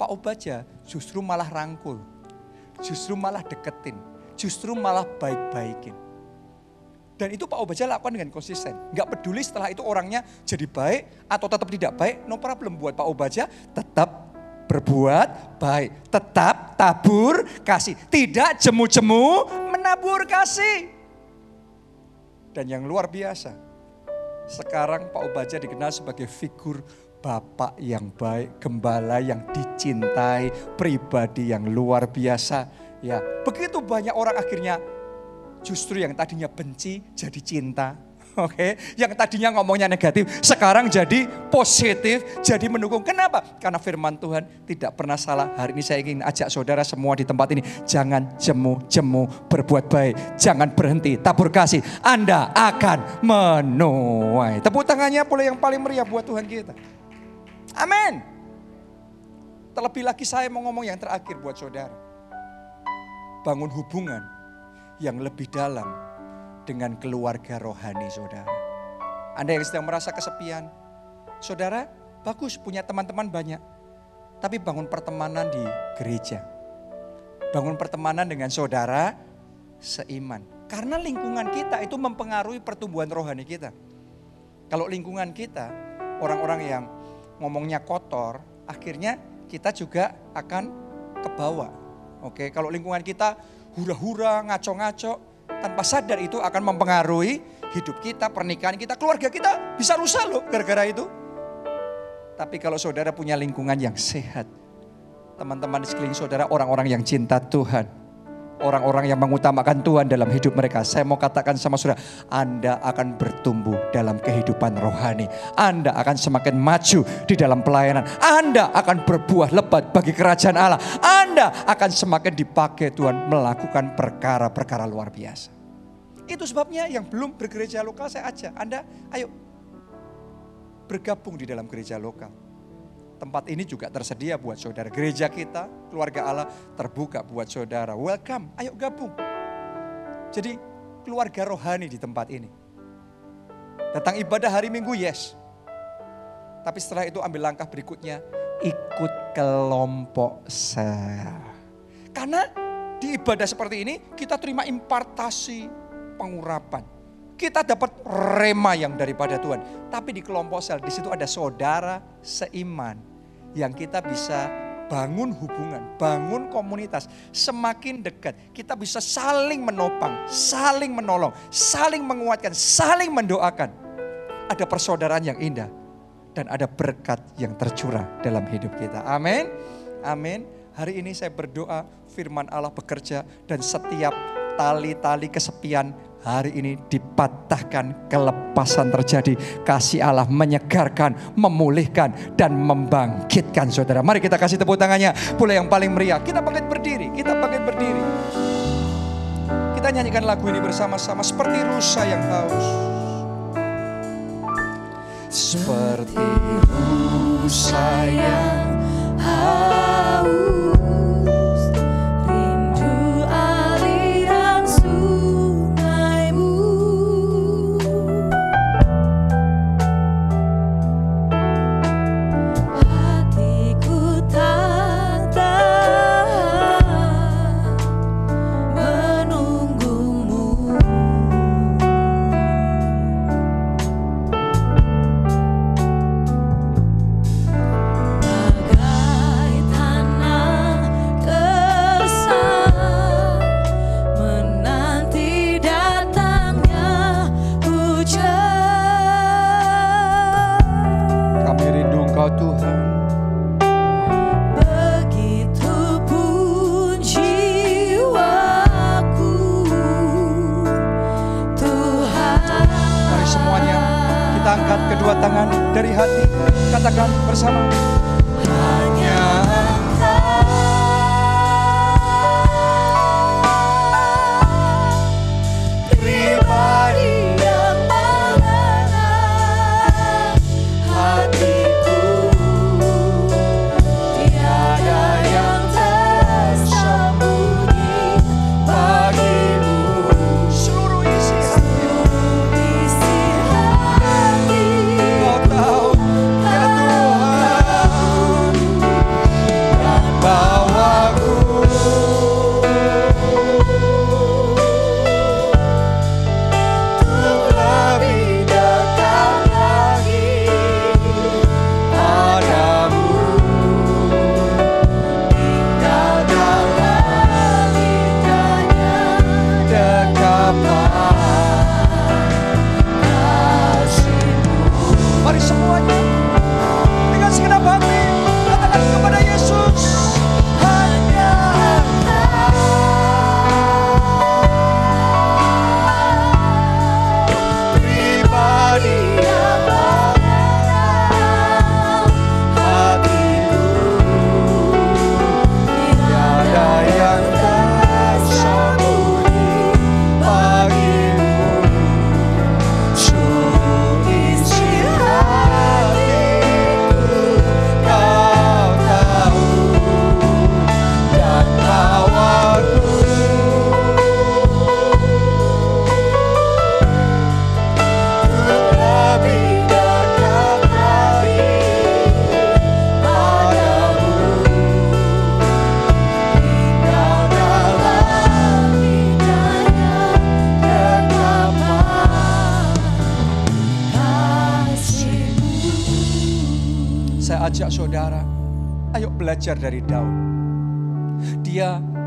Pak Obaja justru malah rangkul, justru malah deketin, justru malah baik-baikin. Dan itu Pak Obaja lakukan dengan konsisten. Gak peduli setelah itu orangnya jadi baik atau tetap tidak baik, no problem buat Pak Obaja tetap berbuat baik. Tetap tabur kasih. Tidak jemu-jemu menabur kasih. Dan yang luar biasa, sekarang Pak Obaja dikenal sebagai figur bapak yang baik, gembala yang dicintai, pribadi yang luar biasa. Ya, begitu banyak orang akhirnya justru yang tadinya benci jadi cinta, Oke, okay? yang tadinya ngomongnya negatif, sekarang jadi positif, jadi mendukung. Kenapa? Karena firman Tuhan tidak pernah salah. Hari ini saya ingin ajak saudara semua di tempat ini, jangan jemu-jemu berbuat baik, jangan berhenti tabur kasih. Anda akan menuai. Tepuk tangannya boleh yang paling meriah buat Tuhan kita. Amin. Terlebih lagi saya mau ngomong yang terakhir buat saudara. Bangun hubungan yang lebih dalam dengan keluarga rohani saudara. Anda yang sedang merasa kesepian, saudara bagus punya teman-teman banyak. Tapi bangun pertemanan di gereja. Bangun pertemanan dengan saudara seiman. Karena lingkungan kita itu mempengaruhi pertumbuhan rohani kita. Kalau lingkungan kita orang-orang yang ngomongnya kotor, akhirnya kita juga akan ke bawah. Oke, kalau lingkungan kita hura-hura, ngaco-ngaco, tanpa sadar itu akan mempengaruhi hidup kita, pernikahan kita, keluarga kita bisa rusak loh gara-gara itu. Tapi kalau saudara punya lingkungan yang sehat, teman-teman di sekeliling saudara orang-orang yang cinta Tuhan, orang-orang yang mengutamakan Tuhan dalam hidup mereka. Saya mau katakan sama saudara, Anda akan bertumbuh dalam kehidupan rohani. Anda akan semakin maju di dalam pelayanan. Anda akan berbuah lebat bagi kerajaan Allah. Anda akan semakin dipakai Tuhan melakukan perkara-perkara luar biasa. Itu sebabnya yang belum bergereja lokal saya ajak Anda ayo bergabung di dalam gereja lokal tempat ini juga tersedia buat saudara. Gereja kita, keluarga Allah terbuka buat saudara. Welcome, ayo gabung. Jadi keluarga rohani di tempat ini. Datang ibadah hari Minggu, yes. Tapi setelah itu ambil langkah berikutnya, ikut kelompok sel. Karena di ibadah seperti ini kita terima impartasi pengurapan. Kita dapat rema yang daripada Tuhan. Tapi di kelompok sel, di situ ada saudara seiman yang kita bisa bangun hubungan, bangun komunitas semakin dekat. Kita bisa saling menopang, saling menolong, saling menguatkan, saling mendoakan. Ada persaudaraan yang indah dan ada berkat yang tercurah dalam hidup kita. Amin. Amin. Hari ini saya berdoa firman Allah bekerja dan setiap tali-tali kesepian hari ini dipatahkan, kelepasan terjadi. Kasih Allah menyegarkan, memulihkan, dan membangkitkan saudara. Mari kita kasih tepuk tangannya. Pula yang paling meriah. Kita bangkit berdiri, kita bangkit berdiri. Kita nyanyikan lagu ini bersama-sama seperti rusa yang haus. Seperti rusa yang haus. dari hati. Katakan bersama.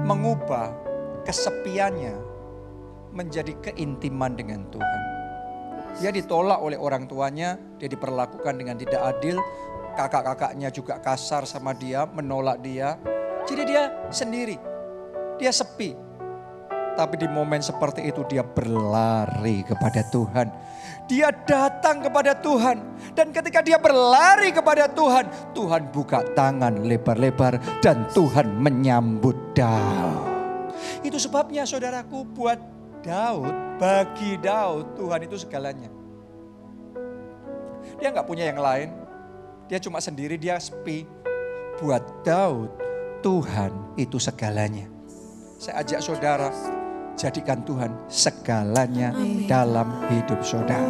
Mengubah kesepiannya menjadi keintiman dengan Tuhan. Dia ditolak oleh orang tuanya, dia diperlakukan dengan tidak adil, kakak-kakaknya juga kasar sama dia, menolak dia. Jadi dia sendiri, dia sepi. Tapi di momen seperti itu dia berlari kepada Tuhan. Dia datang kepada Tuhan. Dan ketika dia berlari kepada Tuhan, Tuhan buka tangan lebar-lebar dan Tuhan menyambut Daud. Itu sebabnya saudaraku buat Daud, bagi Daud Tuhan itu segalanya. Dia nggak punya yang lain, dia cuma sendiri, dia sepi. Buat Daud, Tuhan itu segalanya. Saya ajak saudara, jadikan Tuhan segalanya Amin. dalam hidup saudara.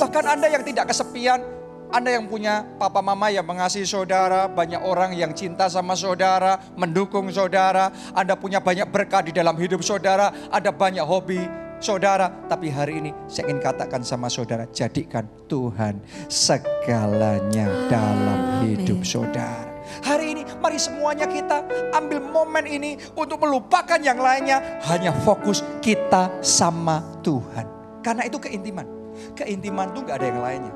Bahkan Anda yang tidak kesepian, anda yang punya papa mama yang mengasihi saudara, banyak orang yang cinta sama saudara, mendukung saudara, Anda punya banyak berkah di dalam hidup saudara, ada banyak hobi saudara. Tapi hari ini saya ingin katakan sama saudara, jadikan Tuhan segalanya dalam hidup saudara. Hari ini mari semuanya kita ambil momen ini untuk melupakan yang lainnya. Hanya fokus kita sama Tuhan. Karena itu keintiman. Keintiman itu gak ada yang lainnya.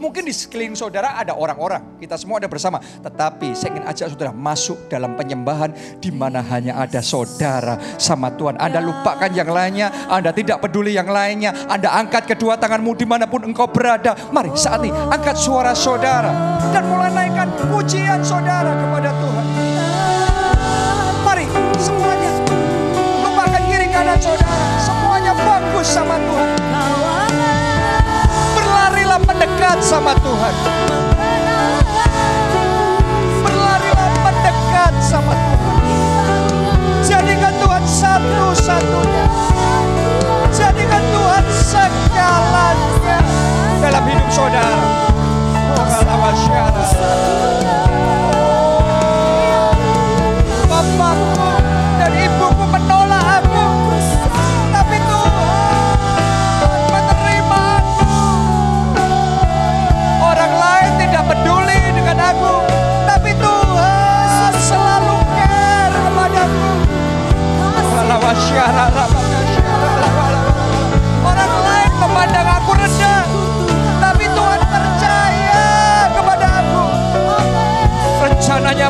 Mungkin di sekeliling saudara ada orang-orang, kita semua ada bersama. Tetapi saya ingin ajak saudara masuk dalam penyembahan di mana hanya ada saudara sama Tuhan. Anda lupakan yang lainnya, Anda tidak peduli yang lainnya. Anda angkat kedua tanganmu di mana pun engkau berada. Mari saat ini angkat suara saudara dan mulai naikkan pujian saudara kepada Tuhan. Mari semuanya lupakan kiri kanan saudara. Mendekat sama Tuhan. Berlarilah mendekat sama Tuhan. Jadikan Tuhan satu-satunya. Jadikan Tuhan segalanya dalam hidup saudara. Oh,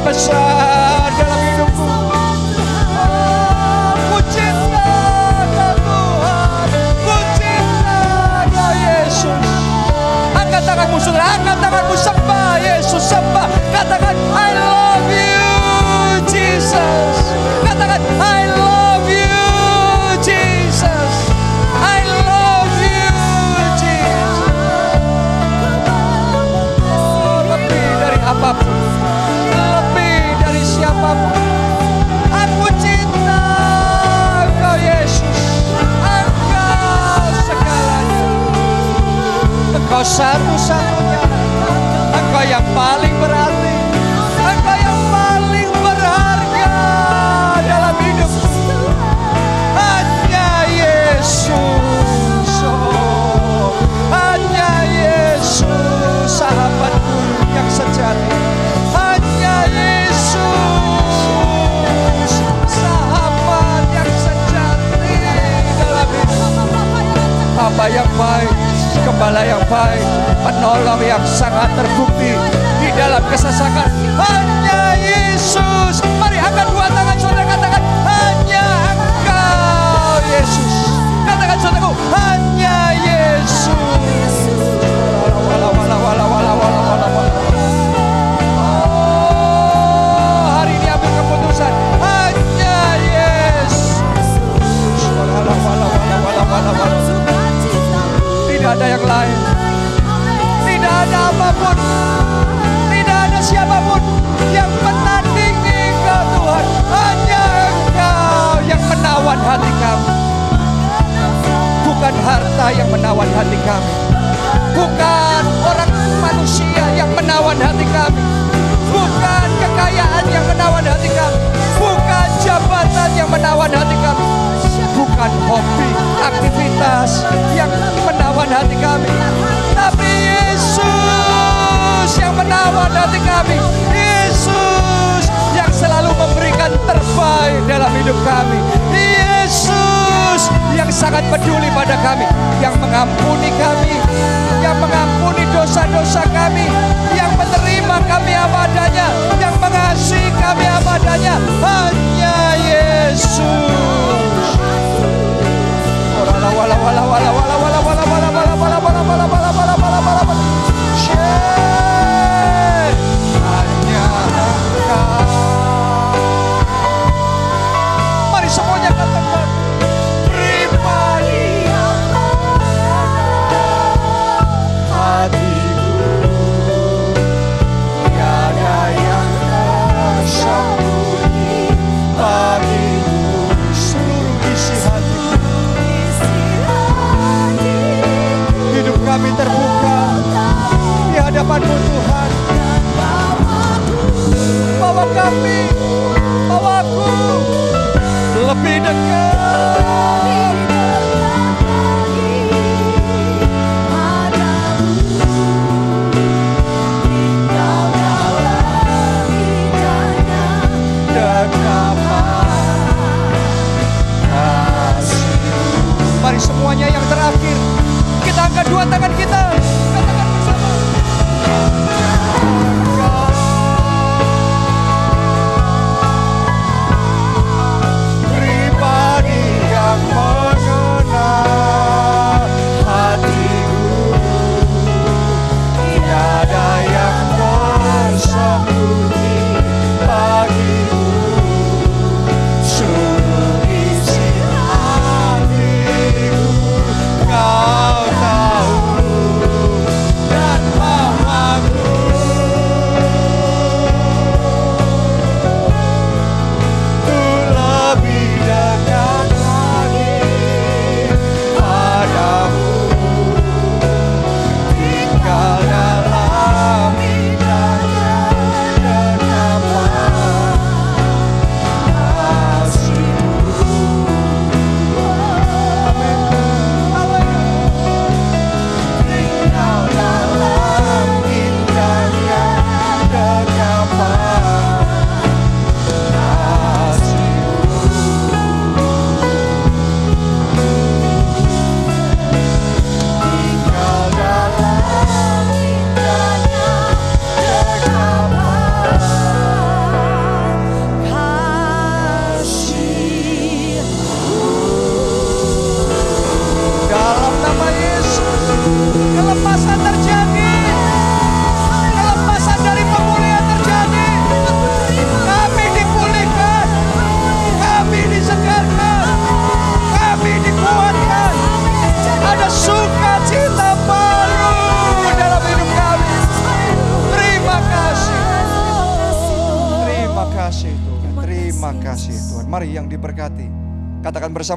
Besar dalam hidupku. Ku cinta Tuhan, ku cinta Yesus. Angkat tanganmu saudara, angkat tanganmu sembah Engkau satu-satunya,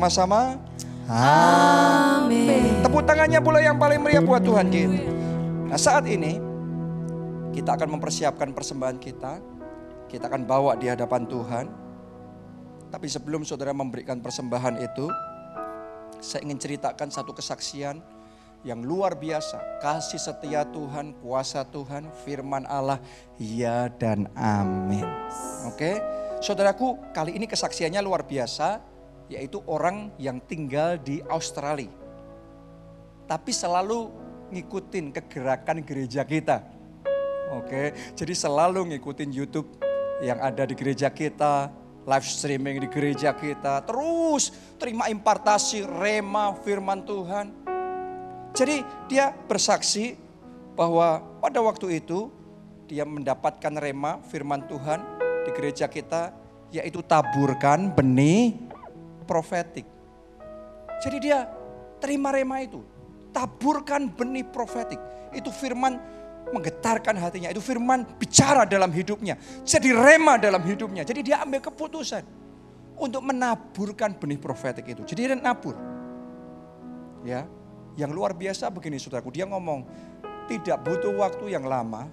bersama-sama Amin. Tepuk tangannya pula yang paling meriah buat Tuhan kita. Nah saat ini kita akan mempersiapkan persembahan kita. Kita akan bawa di hadapan Tuhan. Tapi sebelum saudara memberikan persembahan itu, saya ingin ceritakan satu kesaksian yang luar biasa. Kasih setia Tuhan, kuasa Tuhan, firman Allah, ya dan amin. Oke, saudaraku kali ini kesaksiannya luar biasa yaitu orang yang tinggal di Australia. Tapi selalu ngikutin kegerakan gereja kita. Oke, jadi selalu ngikutin YouTube yang ada di gereja kita, live streaming di gereja kita, terus terima impartasi rema firman Tuhan. Jadi dia bersaksi bahwa pada waktu itu dia mendapatkan rema firman Tuhan di gereja kita yaitu taburkan benih profetik. Jadi dia terima rema itu. Taburkan benih profetik. Itu firman menggetarkan hatinya. Itu firman bicara dalam hidupnya. Jadi rema dalam hidupnya. Jadi dia ambil keputusan untuk menaburkan benih profetik itu. Jadi dia nabur. Ya, yang luar biasa begini saudaraku. Dia ngomong, tidak butuh waktu yang lama,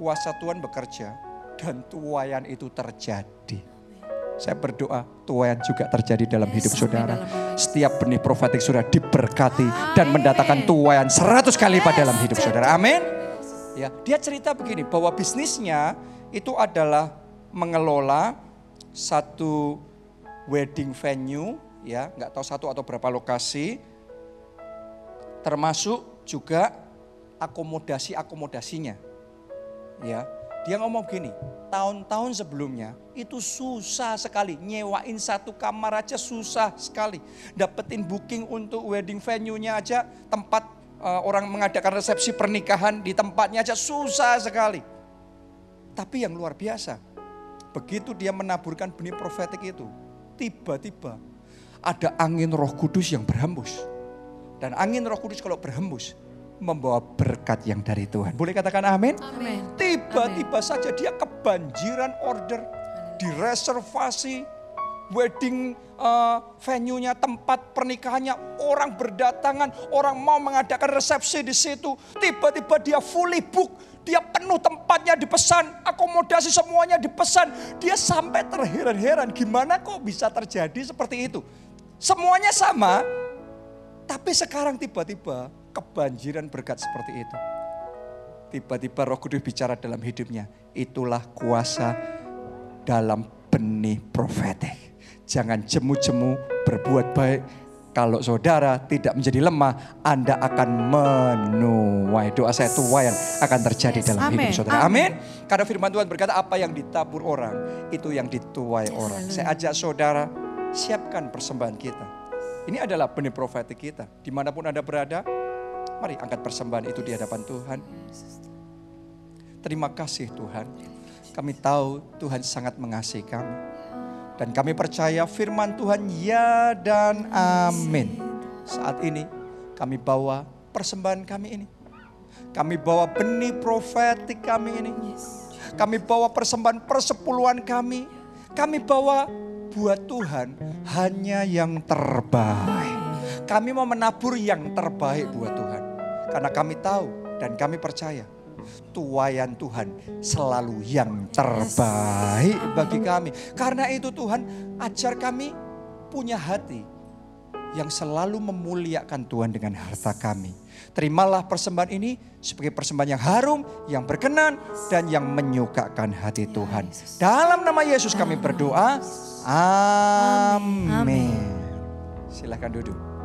kuasa Tuhan bekerja dan tuayan itu terjadi. Saya berdoa tuayan juga terjadi dalam hidup saudara. Setiap benih profetik sudah diberkati dan mendatangkan tuayan seratus kali pada dalam hidup saudara. Amin. Ya, dia cerita begini bahwa bisnisnya itu adalah mengelola satu wedding venue ya, nggak tahu satu atau berapa lokasi. Termasuk juga akomodasi-akomodasinya. Ya, dia ngomong gini, tahun-tahun sebelumnya itu susah sekali nyewain satu kamar aja susah sekali. Dapetin booking untuk wedding venue-nya aja tempat uh, orang mengadakan resepsi pernikahan di tempatnya aja susah sekali. Tapi yang luar biasa, begitu dia menaburkan benih profetik itu, tiba-tiba ada angin roh kudus yang berhembus. Dan angin roh kudus kalau berhembus, membawa berkat yang dari Tuhan. Boleh katakan amin? Tiba-tiba saja dia kebanjiran order, direservasi, wedding uh, venue-nya, tempat pernikahannya, orang berdatangan, orang mau mengadakan resepsi di situ. Tiba-tiba dia fully book, dia penuh tempatnya dipesan, akomodasi semuanya dipesan. Dia sampai terheran-heran gimana kok bisa terjadi seperti itu. Semuanya sama, tapi sekarang tiba-tiba kebanjiran berkat seperti itu. Tiba-tiba roh kudus bicara dalam hidupnya. Itulah kuasa dalam benih profetik. Jangan jemu-jemu berbuat baik. Kalau saudara tidak menjadi lemah, Anda akan menuai. Doa saya tuai yang akan terjadi dalam Amen. hidup saudara. Amin. Karena firman Tuhan berkata apa yang ditabur orang, itu yang dituai orang. Saya ajak saudara, siapkan persembahan kita. Ini adalah benih profetik kita. Di mana pun Anda berada, Mari angkat persembahan itu di hadapan Tuhan. Terima kasih Tuhan. Kami tahu Tuhan sangat mengasihi kami. Dan kami percaya firman Tuhan ya dan amin. Saat ini kami bawa persembahan kami ini. Kami bawa benih profetik kami ini. Kami bawa persembahan persepuluhan kami. Kami bawa buat Tuhan hanya yang terbaik. Kami mau menabur yang terbaik buat Tuhan. Karena kami tahu dan kami percaya tuayan Tuhan selalu yang terbaik bagi kami. Karena itu Tuhan ajar kami punya hati yang selalu memuliakan Tuhan dengan harta kami. Terimalah persembahan ini sebagai persembahan yang harum, yang berkenan, dan yang menyukakan hati Tuhan. Dalam nama Yesus kami berdoa. Amin. Silahkan duduk.